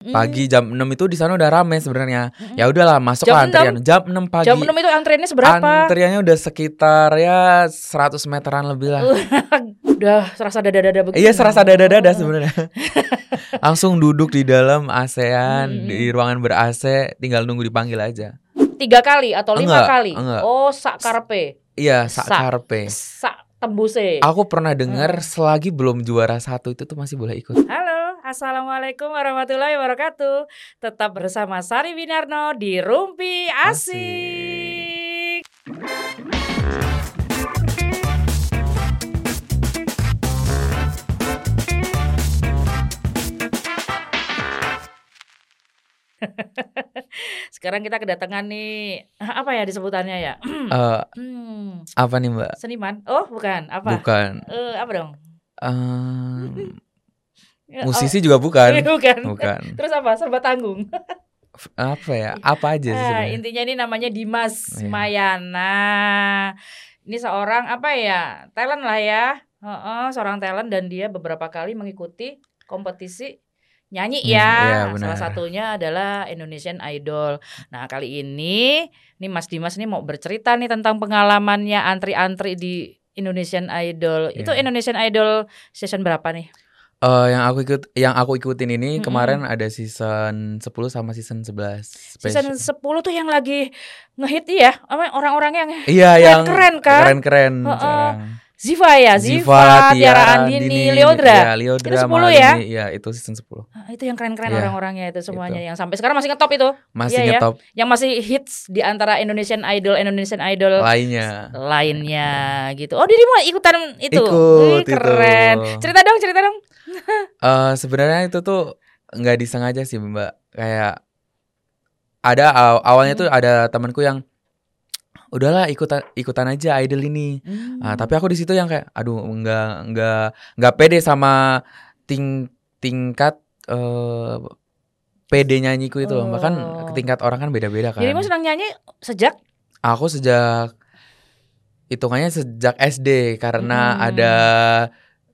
Pagi jam 6 itu di sana udah rame sebenarnya. Mm-mm. Ya udahlah masuk Jam lah antrian. Jam 6 pagi. Jam 6 itu antriannya seberapa? Antriannya udah sekitar ya 100 meteran lebih lah. Udah serasa dada-dada begitu. Iya serasa dada-dada sebenarnya. Langsung duduk di dalam ASEAN Mm-mm. di ruangan ber AC, tinggal nunggu dipanggil aja. Tiga kali atau lima Enggak, kali? enggak. Oh, sak karpe. Iya, sak Sak. tembuse. Aku pernah dengar Mm. selagi belum juara satu itu tuh masih boleh ikut. Halo, Assalamualaikum warahmatullahi wabarakatuh. Tetap bersama Sari Winarno di Rumpi Asik. Sekarang kita kedatangan nih apa ya disebutannya ya? Eh, Hmm, apa nih Mbak? seniman? Oh, bukan. Apa? Bukan. Eh, apa dong? Em, Ya, musisi juga bukan. oh, bukan. Bukan. Terus apa? Serba tanggung. Apa ya? Apa aja sih Ah, sebenarnya? intinya ini namanya Dimas Iya. Mayana. Ini seorang apa ya? Talent lah ya. Heeh, seorang talent dan dia beberapa kali mengikuti kompetisi nyanyi Hmm, ya. benar. Salah satunya adalah Indonesian Idol. Nah, kali ini nih Mas Dimas nih mau bercerita nih tentang pengalamannya antri-antri di Indonesian Idol. Itu Iya. Indonesian Idol season berapa nih? Eh, yang aku ikut yang aku ikutin ini Mm-mm. kemarin ada season 10 sama season 11. Season Spesial. 10 tuh yang lagi ngehit ya, apa orang-orang yang Iya yang keren kan? Keren-keren Heeh. sekarang. Ziva ya, Ziva, Tiara Andini, Leodra. Iya, Leodra Itu 10 Malini. ya? Iya, itu season 10. Ah, itu yang keren-keren Iya, orang-orangnya itu semuanya itu. yang sampai sekarang masih ngetop itu. Masih Iya, ya. ngetop Yang masih hits di antara Indonesian Idol Indonesian Idol lainnya. lainnya gitu. Oh, dia mau ikutan itu. Ikut, Wih, keren. itu. Cerita dong, cerita dong. Eh sebenarnya itu tuh nggak disengaja sih Mbak. Kayak ada aw- awalnya Hmm. tuh ada temanku yang udahlah ikutan ikutan aja idol ini. Hmm. Ah, tapi aku di situ yang kayak aduh nggak nggak nggak pede sama ting tingkat eh pede nyanyiku itu loh. Bahkan Oh. tingkat orang kan beda-beda kan. Jadi mau senang nyanyi sejak Aku sejak hitungannya sejak SD karena Hmm. ada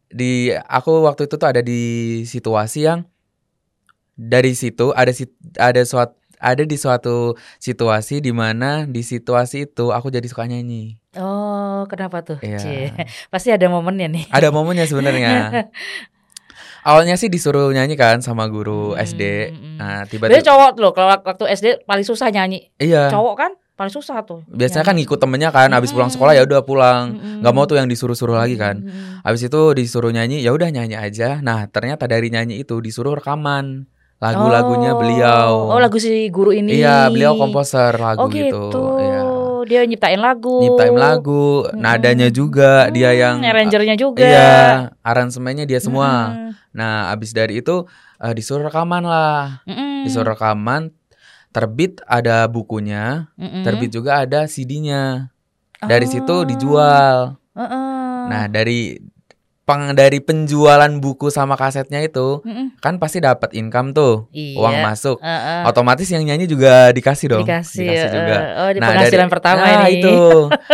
di aku waktu itu tuh ada di situasi yang dari situ ada sit- ada suatu ada di suatu situasi di mana di situasi itu aku jadi suka nyanyi. Oh, kenapa tuh? Iya. Cie. Pasti ada momennya nih. Ada momennya sebenarnya. Awalnya sih disuruh nyanyi kan sama guru Hmm, SD. hmm. Nah, Biasanya tiba-tiba cowok loh kalau waktu SD paling susah nyanyi. iya. Cowok kan paling susah tuh. Biasanya kan nyanyi. ngikut temennya kan, habis pulang sekolah ya udah pulang. Nggak mau tuh yang disuruh-suruh lagi kan. Habis itu disuruh nyanyi, ya udah nyanyi aja. Nah, ternyata dari nyanyi itu disuruh rekaman lagu-lagunya Oh. beliau. Oh, lagu si guru ini. Iya, beliau komposer lagu Oh gitu. gitu. Iya. Dia nyiptain lagu. Nyiptain lagu, Mm-mm. nadanya juga dia Hmm, yang arrangernya juga. Iya, aransemennya dia semua. Mm-mm. Nah, abis dari itu eh, disuruh rekaman lah. Mm-mm. Disuruh rekaman, terbit ada bukunya, Mm-mm. terbit juga ada CD-nya. Dari situ Oh. dijual. Heeh. Nah, dari peng dari penjualan buku sama kasetnya itu Mm-mm. kan pasti dapat income tuh, Iya. uang masuk. Heeh. Otomatis yang nyanyi juga dikasih dong. Dikasih, juga. eh, Oh, di Nah, penghasilan dari- pertama nah, ini. itu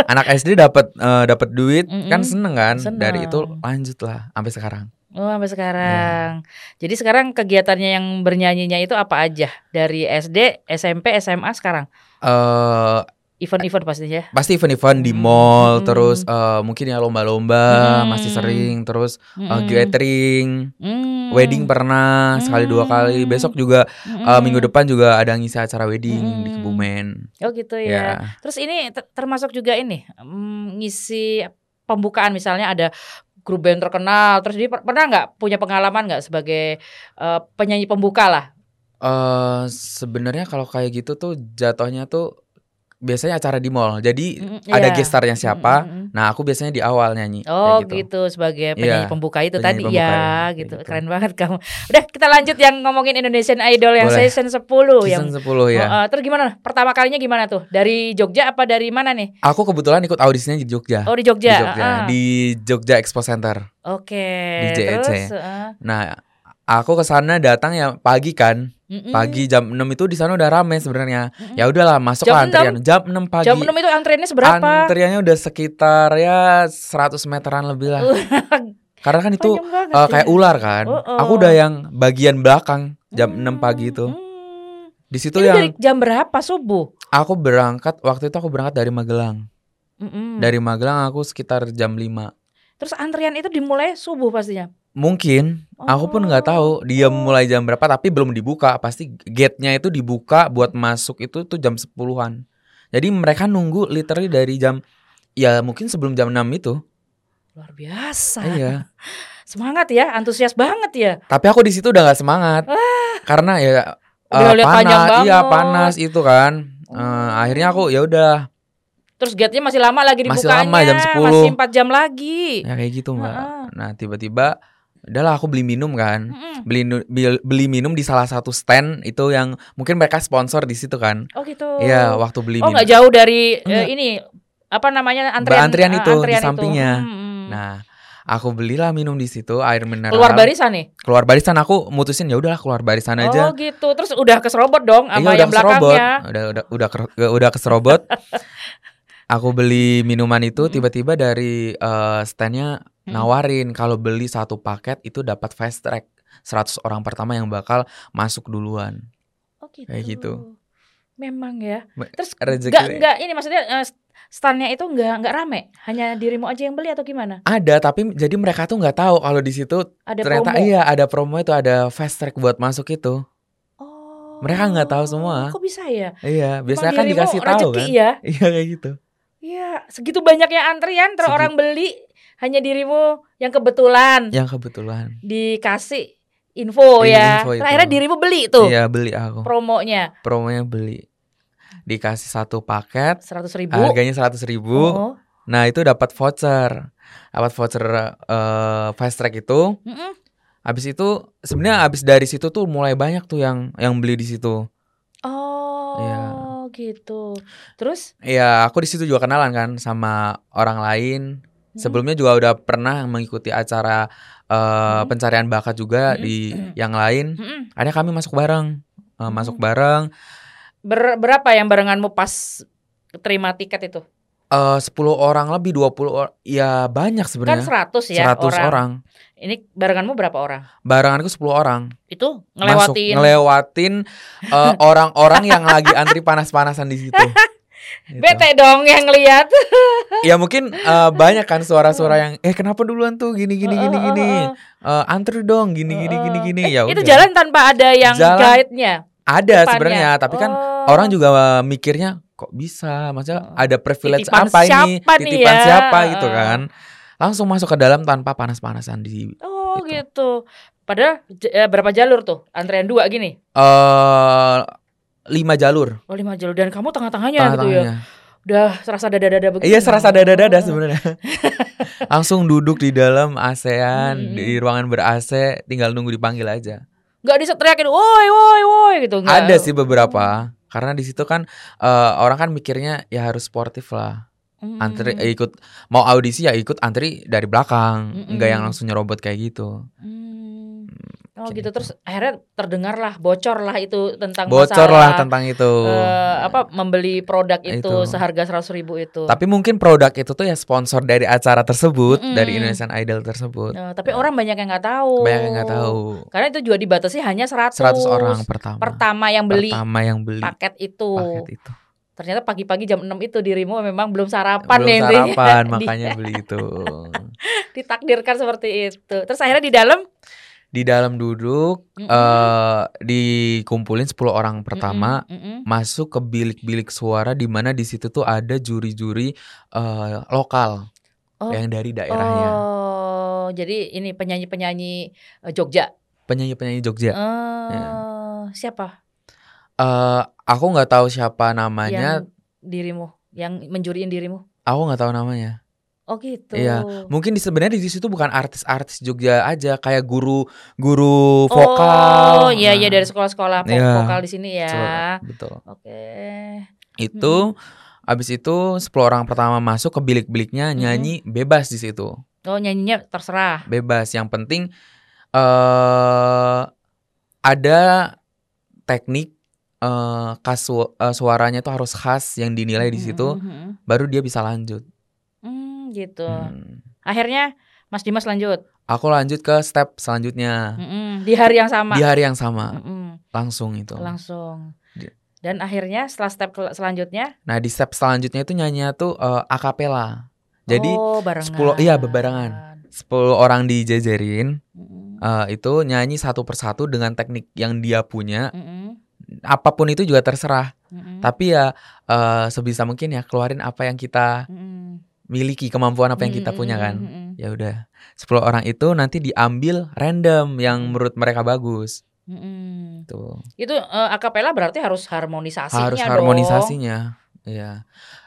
anak SD dapat eh, dapat duit kan Mm-mm. seneng kan Seneng. dari itu lanjut lah sampai sekarang Oh, sampai sekarang. Jadi sekarang kegiatannya yang bernyanyinya itu apa aja? Dari SD, SMP, SMA sekarang. eh Event-event pastinya. pasti event-event di Hmm, mall mm-mm. terus eh, mungkin ya lomba-lomba Hmm. masih sering terus eh, Mm-mm. gathering Mm. wedding pernah sekali dua kali Hmm. besok juga eh, Mm-mm. minggu depan juga ada ngisi acara wedding di Mm-mm. Kebumen Oh gitu ya. ya Terus ini ter- termasuk juga ini mm, ngisi pembukaan misalnya ada grup band terkenal. Terus dia per- pernah nggak punya pengalaman nggak sebagai eh, penyanyi pembuka lah? eh sebenarnya kalau kayak gitu tuh jatuhnya tuh biasanya acara di mall jadi Mm, ada iya. gestarnya siapa Mm, mm, mm. nah aku biasanya di awal nyanyi Oh kayak gitu. sebagai penyanyi Iya, pembuka itu penyanyi tadi pembuka ya kayak gitu. gitu. Keren banget kamu. Udah kita lanjut yang ngomongin Indonesian Idol yang Boleh. season 10 yang season 10 ya eh, terus gimana? Pertama kalinya gimana tuh? Dari Jogja apa dari mana nih? Aku kebetulan ikut audisinya di Jogja. Oh di Jogja. Di Jogja, ah. di Jogja Expo Center. Oke. di JEC. Terus eh, Nah, aku ke sana datang ya pagi kan. mm-mm. Pagi jam 6 itu di sana udah rame sebenarnya. Mm-mm. Ya udahlah masuk Jam lah antrian. Jam 6 pagi. Jam 6 itu antriannya seberapa? Antriannya udah sekitar ya 100 meteran lebih lah. Karena kan itu banget eh, kayak ya. ular kan. Oh, Aku oh. udah yang bagian belakang jam 6 pagi itu. Hmm. Di situ Itu yang dari jam berapa subuh? aku berangkat waktu itu aku berangkat dari Magelang. Mm-mm. Dari Magelang aku sekitar jam 5. Terus antrian itu dimulai subuh pastinya. Mungkin aku pun nggak tahu dia Oh. mulai jam berapa tapi belum dibuka. Pasti gate-nya itu dibuka buat masuk itu tuh jam 10-an. Jadi mereka nunggu literally dari jam ya mungkin sebelum jam 6 itu. Luar biasa. Iya. Semangat ya, antusias banget ya. Tapi aku di situ udah nggak semangat. Karena ya Udah panjang panas, iya panas itu kan. Oh. akhirnya aku ya udah Terus gate-nya masih lama lagi Masih dibukanya. lama, jam 10. Masih 4 jam lagi. ya kayak gitu mbak. Nah tiba-tiba udahlah aku beli minum kan. Mm-mm. Beli beli minum di salah satu stand itu yang mungkin mereka sponsor di situ kan. Oh gitu. Iya waktu beli Oh minum. nggak jauh dari eh, Enggak. ini apa namanya antrian antrian eh, itu, di antrian itu. sampingnya. Hmm. Nah aku belilah minum di situ air mineral. keluar barisan nih. Keluar barisan aku mutusin ya udahlah keluar barisan aja. Oh gitu. Terus udah keserobot dong Iya, sama udah yang belakangnya. Udah udah udah ker- udah keserobot. aku beli minuman itu tiba-tiba dari eh, standnya Mm-mm. nawarin kalau beli satu paket itu dapat fast track 100 orang pertama yang bakal masuk duluan. Oh gitu. Kayak gitu. Memang ya. Terus nggak deh. nggak ini maksudnya eh, standnya itu nggak nggak rame, hanya dirimu aja yang beli atau gimana? Ada tapi jadi mereka tuh nggak tahu kalau di situ Ada ternyata promo. iya ada promo itu ada fast track buat masuk itu. Oh. Mereka nggak tahu semua. Kok bisa ya? Iya, biasanya kan dikasih tahu kan. ya. Iya kayak gitu. Iya, segitu banyaknya antrian terus orang beli hanya dirimu yang kebetulan Yang kebetulan. dikasih info Iya, ya. info itu. Akhirnya dirimu beli tuh Iya beli aku. promonya Promonya beli. Dikasih satu paket seratus ribu. harganya seratus ribu. Oh. Nah itu dapat voucher, dapat voucher eh, fast track itu. Mm-mm. Habis itu sebenarnya habis dari situ tuh mulai banyak tuh yang yang beli di situ. Oh, Iya. gitu. Terus Iya aku di situ juga kenalan kan sama orang lain. Sebelumnya juga udah pernah mengikuti acara eh, Hmm. pencarian bakat juga Hmm. di yang lain. mm-mm. Ada kami masuk bareng, Eh, Hmm. masuk bareng. Ber- berapa yang barenganmu pas terima tiket itu? eh 10 orang lebih 20 orang. Ya banyak Kan sebenarnya. 100 ya 100 orang. orang. Ini barenganmu berapa orang? Barenganku 10 orang. Itu Masuk ngelewatin ngelewatin eh, orang-orang yang lagi antri panas-panasan di situ. Gitu. Bete dong yang lihat. Ya mungkin eh, banyak kan suara-suara yang eh kenapa duluan tuh gini gini gini gini. Eh, antri dong gini gini gini Oh. gini Eh, ya Itu jalan tanpa ada yang Jalan guide-nya. Ada sebenarnya, tapi kan Oh. orang juga eh, mikirnya kok bisa, maksudnya Oh. ada privilege Titipan apa ini, siapa nih titipan ya? siapa gitu kan. Langsung masuk ke dalam tanpa panas-panasan di Oh Gitu. gitu. Padahal eh, berapa jalur tuh? Antrean dua gini. eh lima jalur Oh lima jalur dan kamu tengah-tengahnya gitu ya. Udah serasa dada-dada begitu. Iya serasa dada-dada Oh. sebenarnya. Langsung duduk di dalam ASEAN Hmm. di ruangan ber AC, tinggal nunggu dipanggil aja. Nggak diteriakin, woi woi woi gitu. Nggak. Ada sih beberapa. Karena di situ kan eh, orang kan mikirnya ya harus sportif lah. Antri eh, ikut mau audisi ya ikut antri dari belakang, Mm-mm. enggak yang langsung nyerobot kayak gitu. Hmm. Oh gitu. Terus akhirnya terdengar lah, bocor lah itu tentang Bocor masalah, lah tentang itu. eh, apa membeli produk itu, Itu. seharga seratus ribu itu. Tapi mungkin produk itu tuh ya sponsor dari acara tersebut, Mm-mm. dari Indonesian Idol tersebut. Eh, tapi orang banyak yang nggak tahu. Banyak yang nggak tahu. Karena itu juga dibatasi hanya 100, 100 orang pertama. pertama yang beli Pertama yang beli paket itu. paket itu. Ternyata pagi-pagi jam 6 itu dirimu memang belum sarapan Belum nih intinya. sarapan, makanya beli itu. ditakdirkan seperti itu. Terus akhirnya di dalam Di dalam duduk Mm-mm. eh dikumpulin 10 orang pertama Mm-mm, mm-mm. masuk ke bilik-bilik suara di mana di situ tuh ada juri-juri eh, lokal Oh. yang dari daerahnya. Oh, jadi ini penyanyi-penyanyi eh, Jogja. Penyanyi-penyanyi Jogja. Eh, siapa Eh aku nggak tahu siapa namanya, yang dirimu, yang menjuriin dirimu? aku nggak tahu namanya. Oh gitu. Iya, Mungkin di sebenarnya di situ bukan artis-artis Jogja aja, kayak guru guru vokal. Oh, iya iya Nah, dari sekolah-sekolah vo- Iya. vokal di sini ya. Betul. Oke. Itu abis itu 10 orang pertama masuk ke bilik-biliknya nyanyi bebas di situ. Oh, nyanyinya terserah. Bebas. Yang penting eh ada teknik eh kasu eh, suaranya tuh harus khas yang dinilai di situ Mm, mm, mm, baru dia bisa lanjut. Gitu. Hmm. Akhirnya Mas Dimas lanjut. aku lanjut ke step selanjutnya Mm-mm. Di hari yang sama. di hari yang sama Mm-mm. langsung itu. Langsung. Dan akhirnya setelah step selanjutnya, Nah di step selanjutnya itu nyanyinya tuh eh, akapela. Jadi oh, barengan. 10 iya, bebarengan. 10 orang dijajarin Mm-mm. eh, itu nyanyi satu persatu dengan teknik yang dia punya. Mm-mm. Apa pun itu juga terserah. Mm-mm. Tapi ya eh, sebisa mungkin ya keluarin apa yang kita Mm-mm. Miliki, kemampuan apa yang kita Mm-mm, punya kan. mm-mm, Ya udah. 10 orang itu nanti diambil random yang menurut mereka bagus. mm-mm. Tuh. Itu eh, akapela berarti harus harmonisasinya Harus dong. harmonisasinya. Iya.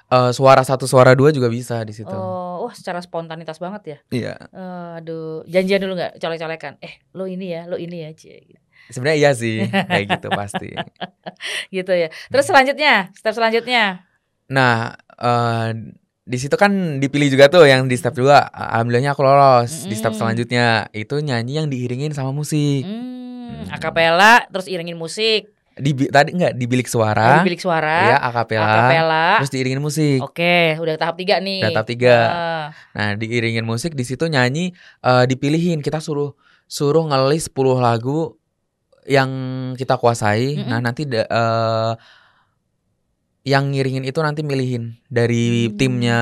Eh, suara satu suara dua juga bisa di situ. Oh, wah secara spontanitas banget ya. Iya. Eh, aduh, janjian dulu nggak colek-colekan. Eh, lo ini ya, lo ini ya, Cie. Sebenarnya iya sih, kayak gitu pasti. gitu ya. Terus selanjutnya, step selanjutnya. Nah, eh di situ kan dipilih juga tuh yang di step 2 Alhamdulillahnya aku lolos. Di step selanjutnya itu nyanyi yang diiringin sama musik. Hmm, Hmm. akapela, terus iringin musik, Di tadi enggak di bilik di suara, bilik suara, ya akapela, akapela. terus diiringin musik. Oke, udah tahap tiga nih. Udah tahap tiga. Ah, Nah, diiringin musik di situ nyanyi eh, dipilihin kita suruh suruh ngelis 10 lagu yang kita kuasai. Mm-mm. Nah, nanti da- eh, yang ngiringin itu nanti milihin dari Hmm. timnya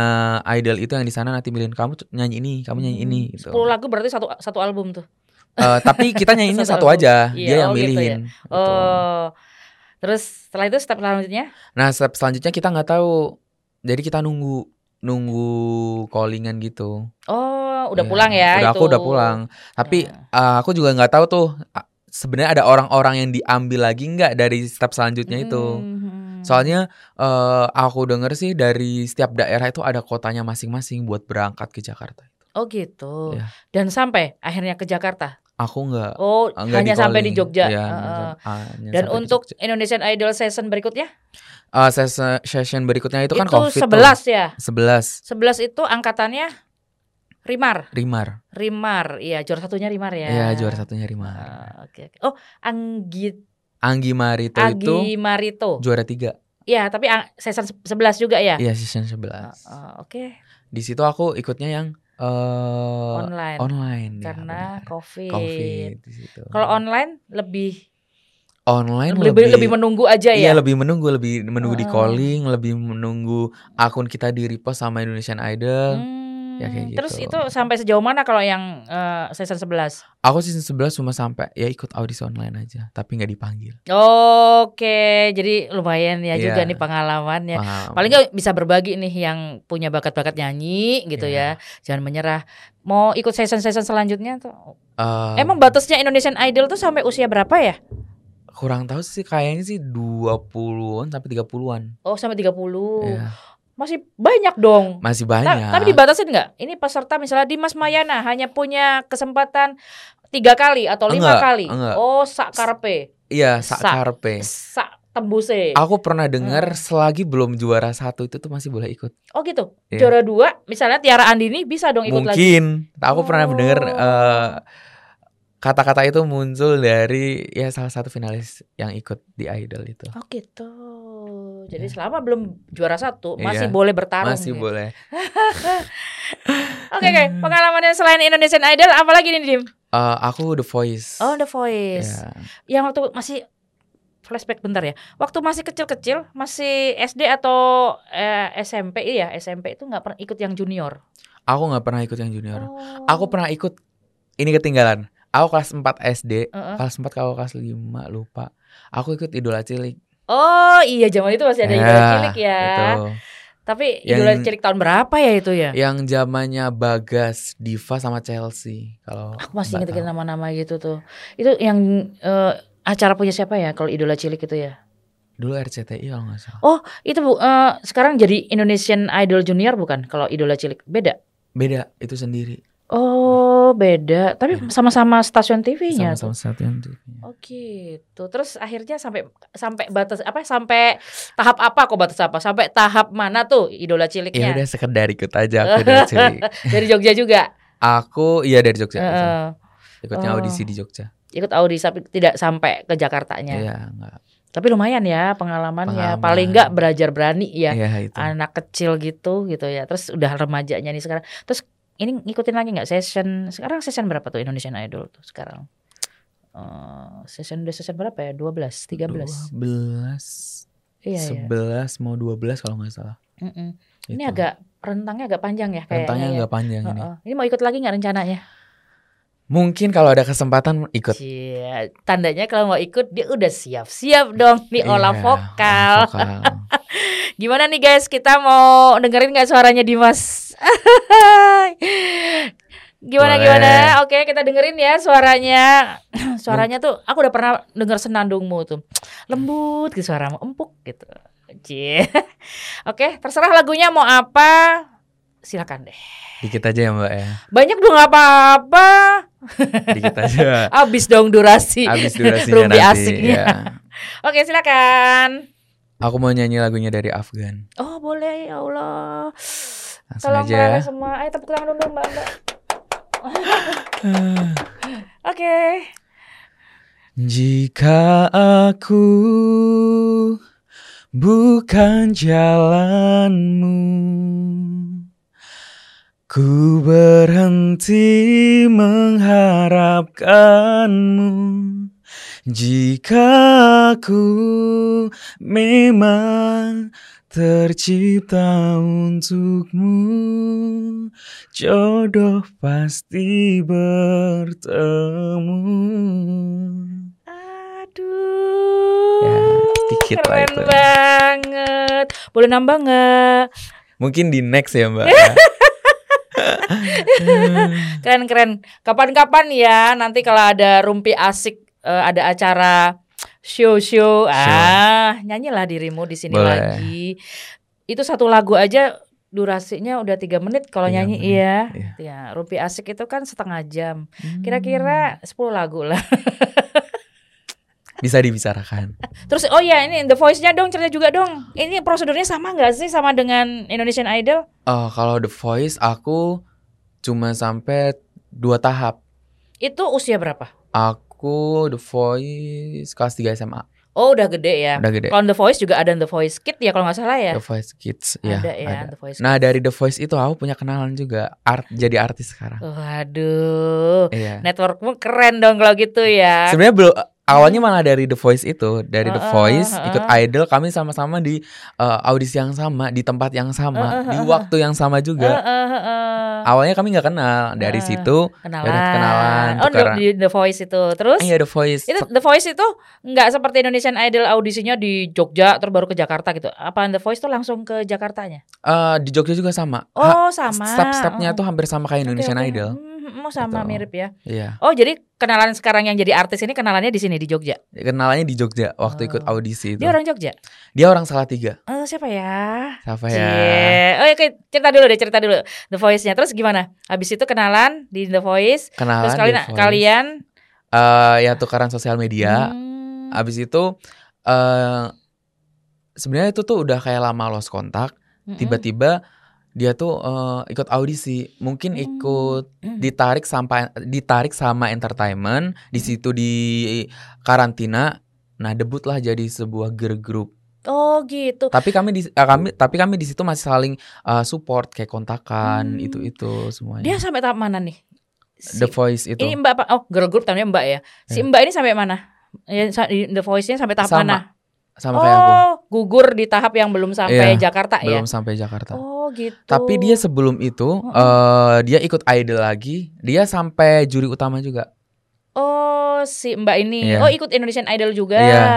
idol itu yang di sana nanti milihin kamu nyanyi ini, kamu nyanyi ini gitu. 10 lagu berarti satu satu album tuh. Eh, tapi kita nyanyinya Satu satu album. aja, Iya, dia yang oh gitu milihin. gitu. Oh. Terus setelah itu step selanjutnya? Nah, step selanjutnya kita nggak tahu. Jadi kita nunggu nunggu callingan gitu. Oh, udah Iya, pulang ya Udah itu. aku udah pulang. Tapi Ya. eh, aku juga nggak tahu tuh sebenarnya ada orang-orang yang diambil lagi nggak dari step selanjutnya itu. Soalnya eh, aku denger sih dari setiap daerah itu ada kotanya masing-masing buat berangkat ke Jakarta. Oh gitu. Iya. Dan sampai akhirnya ke Jakarta. Aku nggak Oh, nggak hanya sampai di. Jogja. Hanya- hanya Dan di untuk Jogja. Indonesian Idol season berikutnya Eh, session, session berikutnya itu kan itu covid 11 ya. 11 11 itu angkatannya Rimar. Rimar. Rimar. Iya, juara satunya Rimar ya. Iya, juara satunya Rimar. Ah, Oke, oke. Oh, Anggi Anggi Marito itu Agi Marito. juara tiga. Iya, tapi season 11 juga ya. Iya, season 11. Ah, ah, Oke, Di situ aku ikutnya yang eh online. online ya, Karena benar. COVID. COVID. Kalau online lebih online lebih lebih menunggu aja Iya ya. lebih menunggu lebih menunggu di Heeh. calling lebih menunggu akun kita di repost sama Indonesian Idol. Hmm, ya kayak Terus gitu. itu sampai sejauh mana kalau yang eh, season 11? Aku season 11 cuma sampai ya ikut audisi online aja tapi nggak dipanggil. Oke, jadi lumayan ya juga Iya. nih pengalamannya. Paham. Paling nggak bisa berbagi nih yang punya bakat-bakat nyanyi gitu Iya. ya. Jangan menyerah. Mau ikut season-season selanjutnya tuh. Eh, Emang batasnya Indonesian Idol tuh sampai usia berapa ya? kurang tahu sih kayaknya sih 20-an sampai 30-an. Oh, sampai 30. Iya. Masih banyak dong. Masih banyak. tapi dibatasin nggak? Ini peserta misalnya Dimas Mayana hanya punya kesempatan tiga kali atau lima Enggak, kali. enggak. Oh, sak karpe, Iya, sak Sak. karpe. sak tembuse. Aku pernah dengar Hmm. selagi belum juara satu itu tuh masih boleh ikut. Oh gitu. Iya. Juara dua, misalnya Tiara Andini bisa dong ikut lagi. Mungkin. Aku pernah Oh. dengar eh, kata-kata itu muncul dari ya salah satu finalis yang ikut di Idol itu. Oh gitu. Jadi Iya. selama belum juara satu masih Iya. boleh bertarung. Masih ya. boleh. Oke oke. Pengalamannya selain Indonesian Idol, apa lagi nih Dim? Eh, aku The Voice. Oh The Voice. Ya. Yang waktu masih flashback bentar ya. Waktu masih kecil-kecil, masih SD atau eh, SMP iya SMP itu nggak pernah ikut yang junior. Aku nggak pernah ikut yang junior. Oh. Aku pernah ikut ini ketinggalan. Aku kelas 4 SD, Heeh. kelas 4 kalau kelas 5 lupa. Aku ikut Idola Cilik. Oh iya zaman itu masih ada Ya, idola cilik ya. Itu. Tapi Yang- idola cilik tahun berapa ya itu ya? Yang zamannya Bagas, Diva sama Chelsea. Kalau Aku masih inget nama-nama gitu tuh. Itu yang eh, acara punya siapa ya kalau idola cilik itu ya? dulu RCTI kalau nggak salah. Itu bu, eh, sekarang jadi Indonesian Idol Junior bukan? Kalau idola cilik beda. Beda, itu sendiri. Oh beda. Tapi Beda. sama-sama stasiun TV-nya. Sama-sama yang tuh. Oh gitu. Terus akhirnya sampai sampai batas apa? Sampai tahap apa kok batas apa? Sampai tahap mana tuh idola Ya ciliknya? udah sekedar ikut aja aku Idola Cilik. Dari Jogja juga. Aku iya dari Jogja. Heeh. Ikutnya Oh. audisi di Jogja. ikut audisi tapi tidak sampai ke Jakartanya. Iya, enggak. Tapi lumayan ya pengalamannya. Pengalaman. Paling enggak belajar berani ya. Iya itu. Anak kecil gitu gitu ya. Terus udah remajanya nih sekarang. Terus ini ngikutin lagi nggak session sekarang session berapa tuh Indonesian Idol tuh sekarang? Eh, session udah session berapa ya? 12, 13. 12 Iya, iya. 11 mau 12 kalau nggak salah. Mm-mm. Ini Itu. agak rentangnya agak panjang ya kayaknya. rentangnya ya. agak panjang ini. Heeh. Ini mau ikut lagi nggak rencananya? Mungkin kalau ada kesempatan ikut. Cia, tandanya kalau mau ikut dia udah siap-siap dong nih olah Iya, vokal. olah vokal. Gimana nih guys, kita mau dengerin nggak suaranya Dimas? gimana Boleh. gimana? Oke, kita dengerin ya suaranya. suaranya tuh aku udah pernah denger senandungmu tuh. Lembut gitu suaramu, empuk gitu. Cie. Oke, terserah lagunya mau apa. Silakan deh. Dikit aja ya Mbak ya. Banyak dong apa-apa. Dikit aja. Abis dong durasi. Habis durasinya nanti. asiknya. ya. Oke, silakan. Aku mau nyanyi lagunya dari Afgan. Oh, boleh ya Allah. Langsung Tolong aja ya. Semua. Ayo tepuk tangan dulu Mbak. Mbak. Oke. Jika aku bukan jalanmu Ku berhenti mengharapkanmu Jika aku memang tercipta untukmu Jodoh pasti bertemu Aduh. Ya, dikit lah Keren itu. banget. Boleh nambah nggak? Mungkin di next ya mbak Keren keren. Kapan-kapan ya nanti kalau ada rumpi asik eh, ada acara show-show ah nyanyilah dirimu di sini Boleh. lagi. Itu satu lagu aja durasinya udah tiga menit kalau nyanyi menit, iya. iya. Ya, rumpi asik itu kan setengah jam. Kira-kira 10 lagu lah. bisa dibicarakan. Terus oh ya ini The Voice-nya dong cerita juga dong. Ini prosedurnya sama nggak sih sama dengan Indonesian Idol? Oh kalau The Voice aku cuma sampai dua tahap. Itu usia berapa? Aku The Voice kelas 3 SMA. Oh udah gede ya. Udah gede. Kalau The Voice juga ada The Voice Kid ya kalau nggak salah ya. The Voice Kids ya. ada ya ada. The Voice. Nah dari The Voice itu aku punya kenalan juga art jadi artis sekarang. Waduh. Iya. Networkmu keren dong kalau gitu ya. Sebenarnya belum awalnya malah dari The Voice itu, dari The Voice heeh. ikut Idol kami sama-sama di uh, audisi yang sama, di tempat yang sama, di waktu yang sama juga. Awalnya kami nggak kenal, dari situ kenalan. Yaudah, kenalan, Oh tukeran. di The Voice itu. Terus iya The Voice. itu The Voice itu nggak seperti Indonesian Idol audisinya di Jogja terus baru ke Jakarta gitu. Apa The Voice tuh langsung ke Jakartanya? Eh, di Jogja juga sama. Ha- Oh sama. Step-stepnya Oh. tuh hampir sama kayak Indonesian oke. Idol. Hmm, oh sama Gitu. mirip ya. Iya. Oh jadi kenalan sekarang yang jadi artis ini kenalannya di sini di Jogja. Kenalannya di Jogja waktu ikut Oh. audisi itu. Dia orang Jogja. Dia orang salah tiga. Eh siapa ya? Siapa ya? Cie. Oh ya, cerita dulu deh, cerita dulu The Voice-nya. Terus gimana? Habis itu kenalan di The Voice. Kenalan terus kalian The Voice. kalian Eh, ya tukaran sosial media. Hmm. Abis itu eh sebenarnya itu tuh udah kayak lama lost kontak. Tiba-tiba dia tuh eh, ikut audisi. Mungkin Hmm. ikut Mm. ditarik sampai ditarik sama entertainment di situ di karantina. Nah debutlah jadi sebuah girl group. Oh gitu. Tapi kami di eh, kami tapi kami di situ masih saling eh, support kayak kontakan Hmm. itu itu semuanya. Dia sampai tahap mana nih? Si- The Voice itu Ini Mbak apa? Oh, girl group namanya Mbak ya. Si Ya. Mbak ini sampai mana? Ya, The Voice-nya sampai tahap Sama, mana? Sama kayak aku Oh, gugur di tahap yang belum sampai Iya, Jakarta ya. belum sampai Jakarta. Oh, gitu. Tapi dia sebelum itu eh dia ikut idol lagi. Dia sampai juri utama juga. Oh, si Mbak ini. Iya. Oh, ikut Indonesian Idol juga. Iya.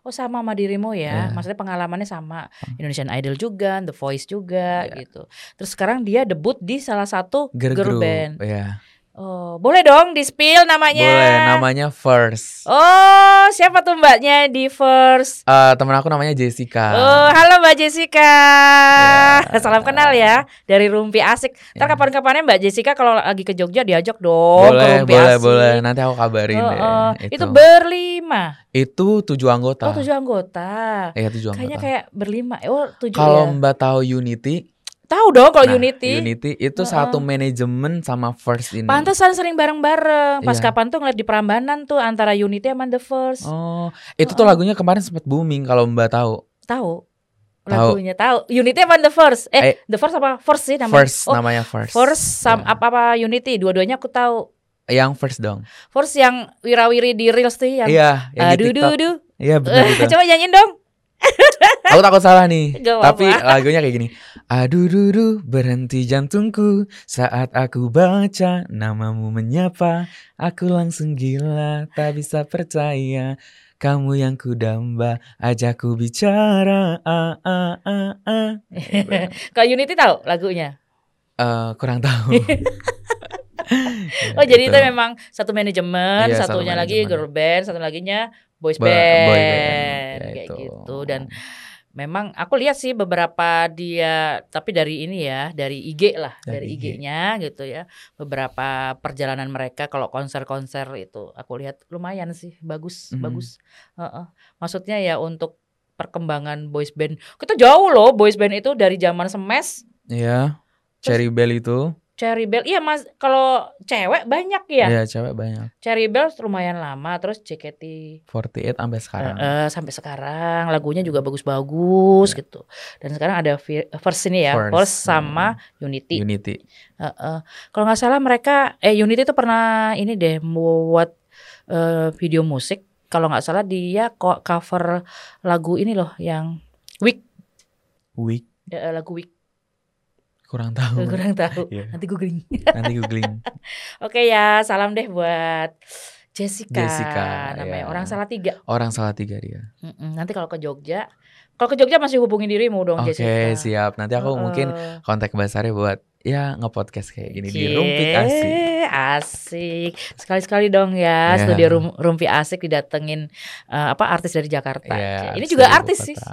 Oh, sama sama dirimu ya. Iya. Maksudnya pengalamannya sama. Indonesian Idol juga, The Voice juga Iya. gitu. Terus sekarang dia debut di salah satu Girl, girl, group. band. Iya. Oh, boleh dong di-spill namanya. Boleh, namanya First. Oh, siapa tuh mbaknya di First? Eh temen aku namanya Jessica. Oh, halo Mbak Jessica. Ya. Salam kenal ya dari Rumpi Asik. Ntar Ya. kapan-kapannya Mbak Jessica kalau lagi ke Jogja diajak dong ke boleh, Rumpi boleh, Asik. boleh. Nanti aku kabarin Oh, deh. oh. Itu. Itu berlima. Itu tujuh anggota. Oh, tujuh anggota. Iya, tujuh Kayaknya anggota. kayak berlima. Oh, tujuh Kalau ya. Mbak tahu Unity, Tahu dong kalau nah, Unity. Unity itu Heeh. satu manajemen sama First ini. Pantesan sering bareng-bareng. Pas Iya. kapan tuh ngeliat di Prambanan tuh antara Unity sama The First. Oh, itu tuh lagunya kemarin sempat booming kalau Mbak tahu. Tahu. Lagunya tahu Unity apa The First eh, Eh, The First apa First sih namanya First oh namanya first. First sam Ya. apa apa Unity dua-duanya aku tahu Yang first dong. First yang wirawiri di reels tuh yang Iya, yang di aduh TikTok. Iya benar coba nyanyiin dong Aku takut salah nih. Gak Tapi apa-apa. lagunya kayak gini. Aduh dudu berhenti jantungku saat aku baca namamu menyapa. Aku langsung gila tak bisa percaya. Kamu yang kudamba ajakku bicara. Ah, ah, ah, ah. kalau Unity tahu lagunya Eh, kurang tahu. Ya, oh jadi itu gitu. memang satu manajemen Iya, satu satunya lagi manajemen. girl band satu laginya boys Bo- band, boy band, ya kayak itu. gitu dan memang aku lihat sih beberapa dia tapi dari ini ya dari IG lah Dari dari, IG. IG-nya gitu ya beberapa perjalanan mereka kalau konser-konser itu aku lihat lumayan sih bagus Mhm. bagus Heeh. maksudnya ya untuk perkembangan boys band kita jauh loh boys band itu dari zaman semes Iya. Cherry Bell itu. Cherry Bell iya mas kalau cewek banyak ya Iya, cewek banyak. Cherry Bell lumayan lama terus JKT 48 sampai sekarang. Eh, eh, sampai sekarang lagunya juga bagus-bagus gitu. Dan sekarang ada verse ini ya, verse sama Unity. Unity. Eh, eh. Kalau nggak salah mereka eh Unity itu pernah ini deh buat eh, video musik. Kalau nggak salah dia kok cover lagu ini loh yang Week Week eh, lagu Week kurang tahu. kurang tahu. Iya. Nanti googling. Nanti googling. Oke ya, salam deh buat Jessica, Jessica, namanya ya. orang salah tiga. Orang salah tiga dia. Mm-mm, Nanti kalau ke Jogja, kalau ke Jogja masih hubungi dirimu dong Oke, Jessica. siap. Nanti aku Heeh. mungkin kontak Basarnya buat ya nge-podcast kayak gini di Cie, Rumpi Asik. asik. Sekali-sekali dong ya Ya. studio Rum- Rumpi Asik didatengin eh, apa artis dari Jakarta. Ya, Cie, Ini juga artis sih.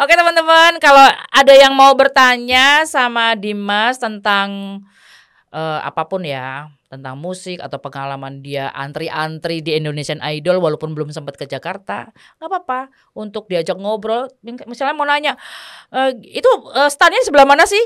Oke teman-teman, kalau ada yang mau bertanya sama Dimas tentang eh, apa pun ya, tentang musik atau pengalaman dia antri-antri di Indonesian Idol walaupun belum sempat ke Jakarta, nggak apa-apa untuk diajak ngobrol. Misalnya mau nanya, "Eh, itu eh, standnya sebelah mana sih?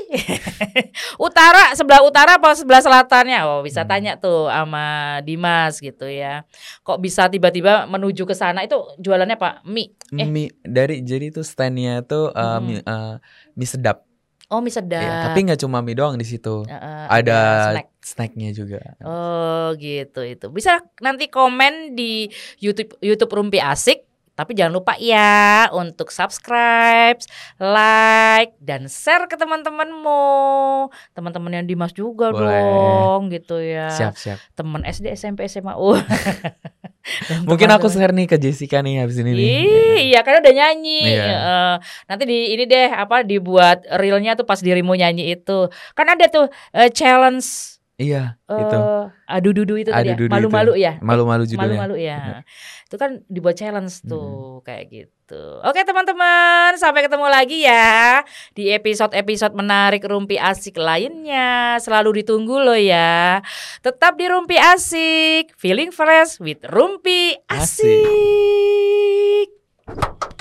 utara, sebelah utara apa sebelah selatannya? Oh bisa Hmm. tanya tuh sama Dimas gitu ya. Kok bisa tiba-tiba menuju ke sana itu jualannya apa? Mie. Eh. Mie dari jadi tuh standnya tuh uh, Mm-mm. mie, uh, mie sedap. Oh mie sedap. Ya, tapi nggak cuma mie doang di situ. Heeh, Ada snack. Snacknya juga. Oh gitu itu. Bisa nanti komen di YouTube YouTube Rumpi Asik. Tapi jangan lupa ya untuk subscribe, like, dan share ke teman-temanmu. Teman-teman yang Dimas juga Boleh. dong gitu ya. Siap siap. Teman SD, SMP, SMA. Uh. Mungkin aku share nih ke Jessica nih habis ini nih. Ih, iya karena udah nyanyi. Iya. Heeh. nanti di ini deh apa dibuat reelnya tuh pas dirimu nyanyi itu. Kan ada tuh eh, challenge Iya, eh itu. adu dudu itu tadi ya. Malu-malu ya. Malu-malu judulnya. Malu-malu ya. Itu kan dibuat challenge tuh kayak gitu. Oke teman-teman, sampai ketemu lagi ya di episode-episode menarik Rumpi Asik lainnya. Selalu ditunggu loh ya. Tetap di Rumpi Asik, feeling fresh with Rumpi Asik. Asik.